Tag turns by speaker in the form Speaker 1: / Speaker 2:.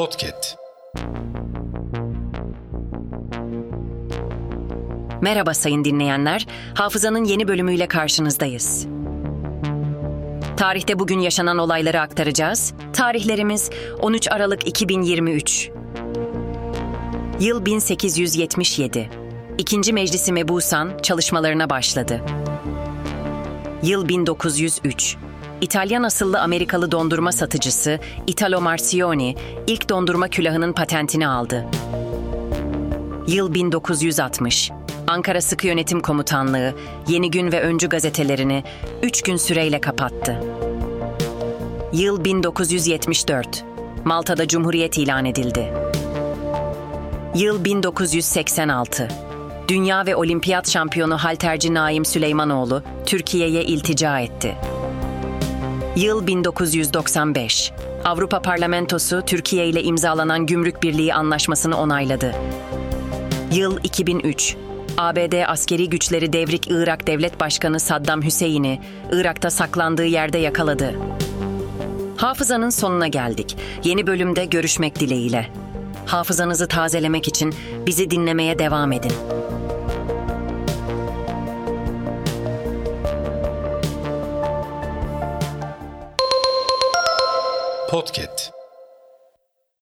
Speaker 1: Podcast.
Speaker 2: Merhaba sayın dinleyenler. Hafızanın yeni bölümüyle karşınızdayız. Tarihte bugün yaşanan olayları aktaracağız. Tarihlerimiz 13 Aralık 2023. Yıl 1877. İkinci Meclisi Mebusan çalışmalarına başladı. Yıl 1903. İtalyan asıllı Amerikalı dondurma satıcısı Italo Marcioni ilk dondurma külahının patentini aldı. Yıl 1960. Ankara Sıkı Yönetim Komutanlığı Yeni Gün ve Öncü gazetelerini 3 gün süreyle kapattı. Yıl 1974. Malta'da Cumhuriyet ilan edildi. Yıl 1986. Dünya ve Olimpiyat şampiyonu halterci Naim Süleymanoğlu Türkiye'ye iltica etti. Yıl 1995. Avrupa Parlamentosu Türkiye ile imzalanan Gümrük Birliği Anlaşması'nı onayladı. Yıl 2003. ABD askeri güçleri Devrik Irak Devlet Başkanı Saddam Hüseyin'i Irak'ta saklandığı yerde yakaladı. Hafızanın sonuna geldik. Yeni bölümde görüşmek dileğiyle. Hafızanızı tazelemek için bizi dinlemeye devam edin.
Speaker 1: Podcast.